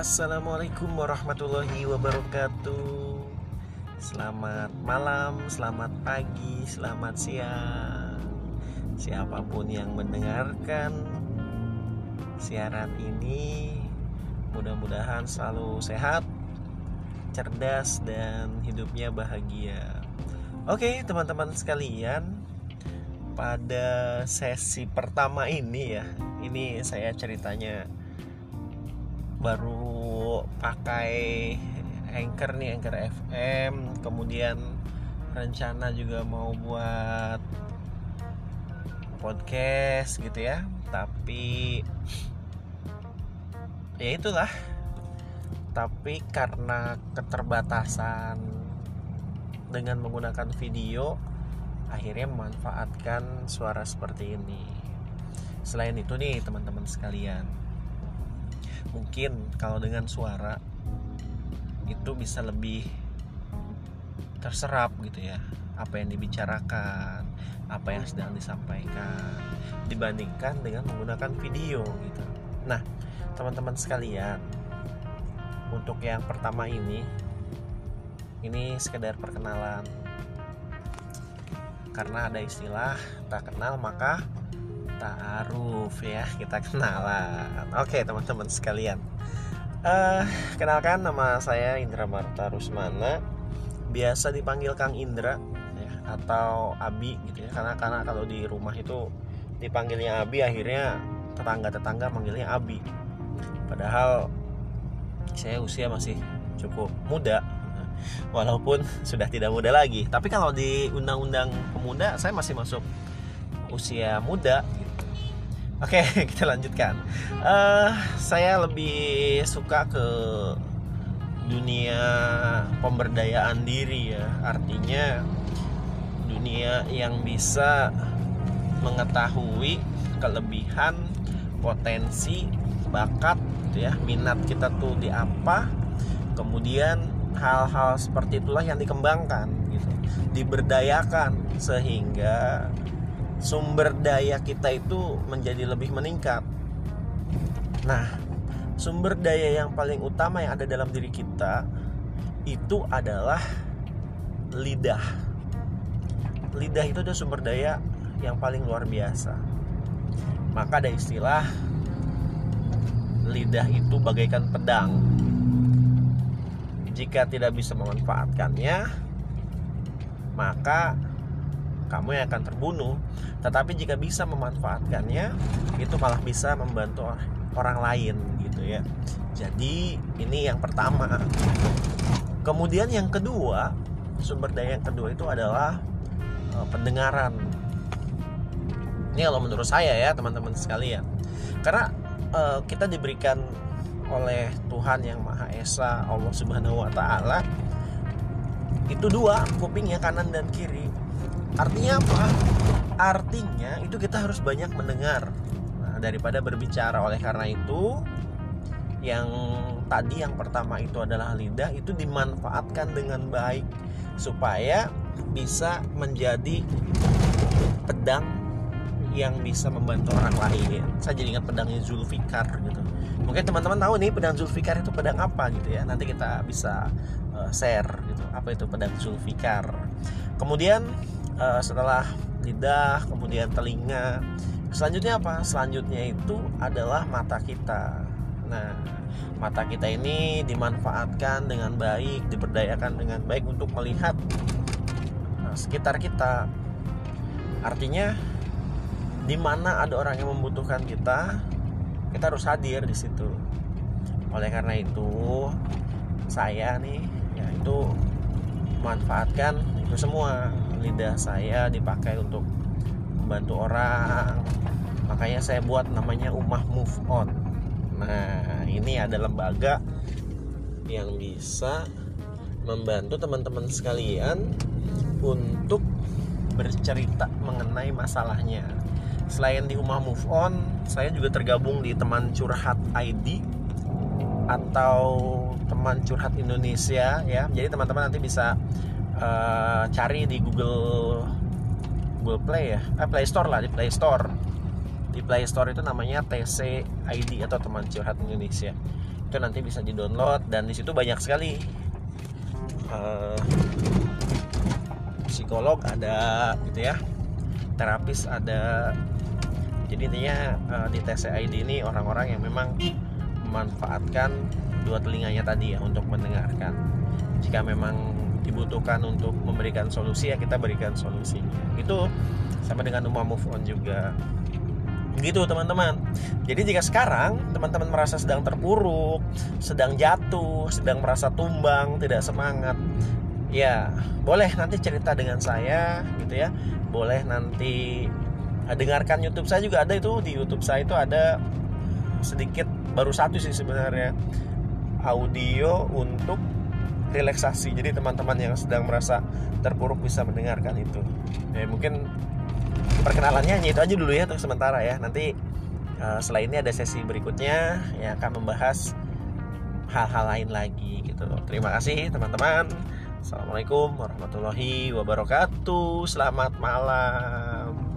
Assalamualaikum warahmatullahi wabarakatuh. Selamat malam, selamat pagi, selamat siang. Siapa pun yang mendengarkan siaran ini Mudah-mudahan selalu sehat, cerdas, dan hidupnya bahagia. Oke teman-teman sekalian Pada sesi pertama ini ya Ini saya ceritanya baru pakai Anchor nih Anchor FM kemudian rencana juga mau buat podcast gitu ya. Tapi ya itulah. Tapi karena keterbatasan dengan menggunakan video akhirnya memanfaatkan suara seperti ini. Selain itu nih teman-teman sekalian mungkin kalau dengan suara itu bisa lebih terserap gitu ya. Apa yang dibicarakan apa yang sedang disampaikan dibandingkan dengan menggunakan video gitu. Nah teman-teman sekalian untuk yang pertama ini ini sekedar perkenalan. Karena ada istilah tak kenal maka ta'aruf ya kita kenalan. Oke teman-teman sekalian. Uh, kenalkan nama saya Indra Marta Rusmana. Biasa dipanggil Kang Indra ya, atau Abi gitu ya. Karena karena kalau di rumah itu dipanggilnya Abi akhirnya tetangga-tetangga manggilnya Abi. Padahal saya usia masih cukup muda. Walaupun sudah tidak muda lagi. Tapi kalau di undang-undang pemuda saya masih masuk usia muda Oke, kita lanjutkan. Uh, saya lebih suka ke dunia pemberdayaan diri ya. Artinya dunia yang bisa mengetahui kelebihan, potensi, bakat, gitu ya, minat kita tuh di apa. Kemudian hal-hal seperti itulah yang dikembangkan, gitu, diberdayakan sehingga sumber daya kita itu menjadi lebih meningkat. Nah, sumber daya yang paling utama yang ada dalam diri kita itu adalah lidah. Lidah itu adalah sumber daya yang paling luar biasa. Maka ada istilah lidah itu bagaikan pedang. Jika tidak bisa memanfaatkannya, maka kamu yang akan terbunuh. Tetapi jika bisa memanfaatkannya, itu malah bisa membantu orang lain gitu ya. Jadi ini yang pertama. Kemudian yang kedua, sumber daya yang kedua itu adalah uh, pendengaran. Ini kalau menurut saya ya teman-teman sekalian. Karena uh, kita diberikan oleh Tuhan yang Maha Esa, Allah Subhanahu wa taala itu dua kupingnya kanan dan kiri Artinya apa? Artinya itu kita harus banyak mendengar nah, daripada berbicara. Oleh karena itu, yang tadi yang pertama itu adalah lidah itu dimanfaatkan dengan baik supaya bisa menjadi pedang yang bisa membantu orang lain. Saya jadi ingat pedangnya Zulfikar gitu. Mungkin teman-teman tahu nih pedang Zulfikar itu pedang apa gitu ya. Nanti kita bisa uh, share gitu. Apa itu pedang Zulfikar. Kemudian uh, setelah lidah kemudian telinga. Selanjutnya apa? Selanjutnya itu adalah mata kita. Nah mata kita ini dimanfaatkan dengan baik diberdayakan dengan baik untuk melihat nah, sekitar kita. Artinya di mana ada orang yang membutuhkan kita kita harus hadir di situ. Oleh karena itu saya nih ya itu manfaatkan itu semua. Lidah saya dipakai untuk membantu orang. Makanya saya buat namanya Umah Move On. Nah ini ada lembaga yang bisa membantu teman-teman sekalian untuk bercerita mengenai masalahnya. Selain di Umah Move On saya juga tergabung di teman curhat ID atau teman curhat Indonesia ya. Jadi teman-teman nanti bisa uh, cari di Google Google Play ya. Eh, Play Store lah di Play Store. Di Play Store itu namanya TC ID atau teman curhat Indonesia. Itu nanti bisa di download dan di situ banyak sekali uh, psikolog ada gitu ya. Terapis ada. Jadi intinya uh, di TCID ini orang-orang yang memang memanfaatkan dua telinganya tadi ya untuk mendengarkan. Jika memang dibutuhkan untuk memberikan solusi ya kita berikan solusinya. Itu sama dengan rumah move on juga. Gitu teman-teman. Jadi jika sekarang teman-teman merasa sedang terpuruk sedang jatuh sedang merasa tumbang tidak semangat ya boleh nanti cerita dengan saya gitu ya. Boleh nanti Nah, dengarkan YouTube saya juga ada itu. Di YouTube saya itu ada sedikit baru satu sih sebenarnya audio untuk relaksasi. Jadi teman-teman yang sedang merasa terpuruk bisa mendengarkan itu. Ya mungkin perkenalannya hanya itu aja dulu ya untuk sementara ya. Nanti uh, setelah ini ada sesi berikutnya yang akan membahas hal-hal lain lagi gitu. Terima kasih teman-teman. Assalamualaikum warahmatullahi wabarakatuh. Selamat malam.